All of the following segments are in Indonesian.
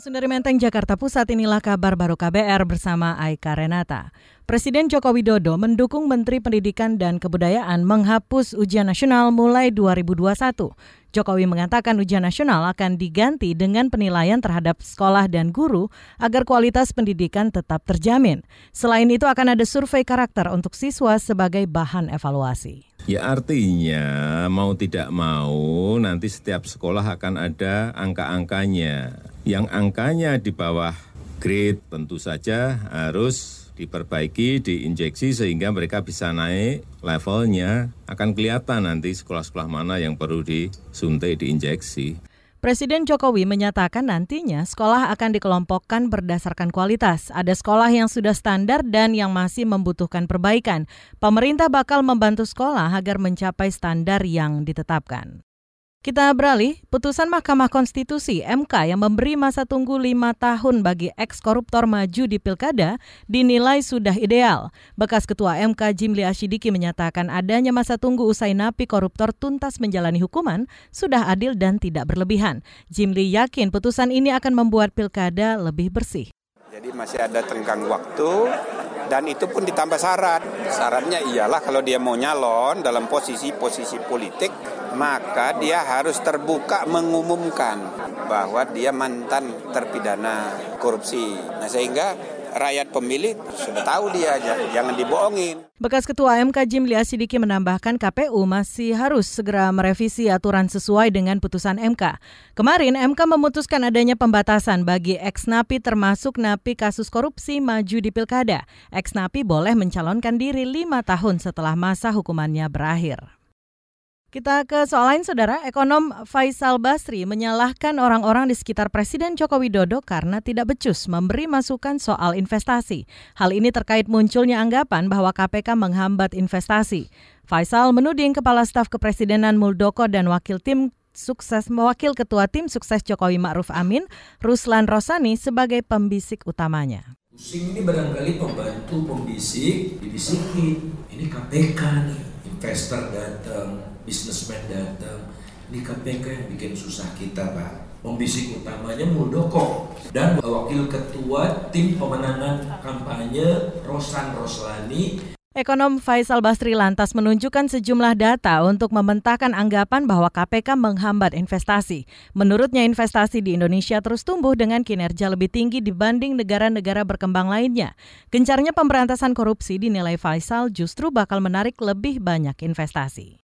Langsung dari Menteng, Jakarta Pusat, inilah kabar baru KBR bersama Aika Renata. Presiden Joko Widodo mendukung Menteri Pendidikan dan Kebudayaan menghapus ujian nasional mulai 2021. Jokowi mengatakan ujian nasional akan diganti dengan penilaian terhadap sekolah dan guru agar kualitas pendidikan tetap terjamin. Selain itu akan ada survei karakter untuk siswa sebagai bahan evaluasi. Ya artinya mau tidak mau nanti setiap sekolah akan ada angka-angkanya yang angkanya di bawah grade tentu saja harus diperbaiki, diinjeksi sehingga mereka bisa naik levelnya. Akan kelihatan nanti sekolah-sekolah mana yang perlu disuntik, diinjeksi. Presiden Jokowi menyatakan nantinya sekolah akan dikelompokkan berdasarkan kualitas. Ada sekolah yang sudah standar dan yang masih membutuhkan perbaikan. Pemerintah bakal membantu sekolah agar mencapai standar yang ditetapkan. Kita beralih, putusan Mahkamah Konstitusi MK yang memberi masa tunggu lima tahun bagi eks-koruptor maju di Pilkada dinilai sudah ideal. Bekas Ketua MK Jimli Asyidiki menyatakan adanya masa tunggu usai napi koruptor tuntas menjalani hukuman sudah adil dan tidak berlebihan. Jimli yakin putusan ini akan membuat Pilkada lebih bersih. Jadi masih ada tenggang waktu dan itu pun ditambah syarat. Syaratnya ialah kalau dia mau nyalon dalam posisi-posisi politik maka dia harus terbuka mengumumkan bahwa dia mantan terpidana korupsi. Nah sehingga rakyat pemilih sudah tahu dia jangan dibohongin. Bekas Ketua MK Jimli Asidiki menambahkan KPU masih harus segera merevisi aturan sesuai dengan putusan MK. Kemarin MK memutuskan adanya pembatasan bagi ex napi termasuk napi kasus korupsi maju di pilkada. Ex napi boleh mencalonkan diri lima tahun setelah masa hukumannya berakhir. Kita ke soal lain, Saudara. Ekonom Faisal Basri menyalahkan orang-orang di sekitar Presiden Joko Widodo karena tidak becus memberi masukan soal investasi. Hal ini terkait munculnya anggapan bahwa KPK menghambat investasi. Faisal menuding Kepala Staf Kepresidenan Muldoko dan Wakil Tim Sukses Mewakil Ketua Tim Sukses Jokowi Ma'ruf Amin, Ruslan Rosani sebagai pembisik utamanya. Pusing ini barangkali pembantu pembisik, dibisikin. Ini KPK nih, investor datang, bisnismen datang. Ini KPK yang bikin susah kita Pak. Pembisik utamanya Muldoko dan wakil ketua tim pemenangan kampanye Rosan Roslani Ekonom Faisal Basri lantas menunjukkan sejumlah data untuk mementahkan anggapan bahwa KPK menghambat investasi. Menurutnya investasi di Indonesia terus tumbuh dengan kinerja lebih tinggi dibanding negara-negara berkembang lainnya. Gencarnya pemberantasan korupsi dinilai Faisal justru bakal menarik lebih banyak investasi.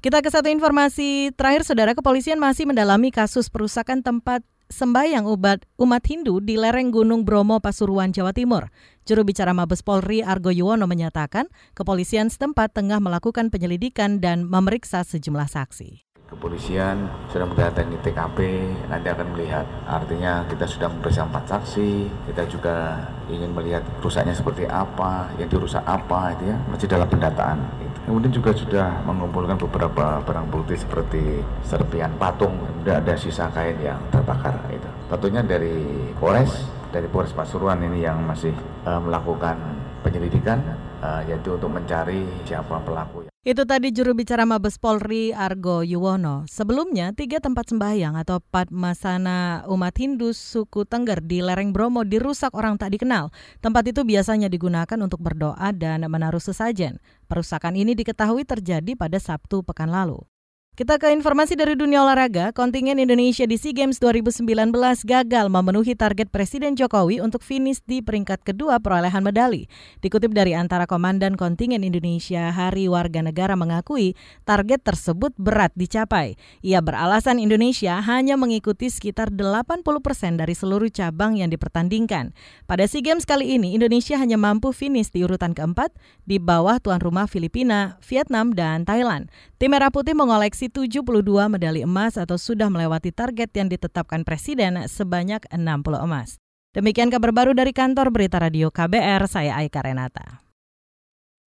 Kita ke satu informasi terakhir, Saudara Kepolisian masih mendalami kasus perusakan tempat sembahyang umat, Hindu di lereng Gunung Bromo, Pasuruan, Jawa Timur. Juru bicara Mabes Polri Argo Yuwono menyatakan kepolisian setempat tengah melakukan penyelidikan dan memeriksa sejumlah saksi kepolisian sudah mendatangi TKP nanti akan melihat. Artinya kita sudah memeriksa empat saksi kita juga ingin melihat rusaknya seperti apa yang dirusak apa itu ya masih dalam pendataan. Kemudian juga sudah mengumpulkan beberapa barang bukti seperti serpian patung kemudian ada sisa kain yang terbakar itu. Tentunya dari Polres dari Polres Pasuruan ini yang masih uh, melakukan penyelidikan uh, yaitu untuk mencari siapa pelaku itu tadi juru bicara Mabes Polri Argo Yuwono. Sebelumnya, tiga tempat sembahyang atau Padmasana umat Hindu suku Tengger di lereng Bromo dirusak orang tak dikenal. Tempat itu biasanya digunakan untuk berdoa dan menaruh sesajen. Perusakan ini diketahui terjadi pada Sabtu pekan lalu. Kita ke informasi dari dunia olahraga, kontingen Indonesia di SEA Games 2019 gagal memenuhi target Presiden Jokowi untuk finish di peringkat kedua perolehan medali. Dikutip dari antara komandan kontingen Indonesia, Hari Warga Negara mengakui target tersebut berat dicapai. Ia beralasan Indonesia hanya mengikuti sekitar 80 persen dari seluruh cabang yang dipertandingkan. Pada SEA Games kali ini, Indonesia hanya mampu finish di urutan keempat di bawah tuan rumah Filipina, Vietnam, dan Thailand. Tim Merah Putih mengoleksi 72 medali emas atau sudah melewati target yang ditetapkan Presiden sebanyak 60 emas. Demikian kabar baru dari kantor Berita Radio KBR, saya Aika Renata.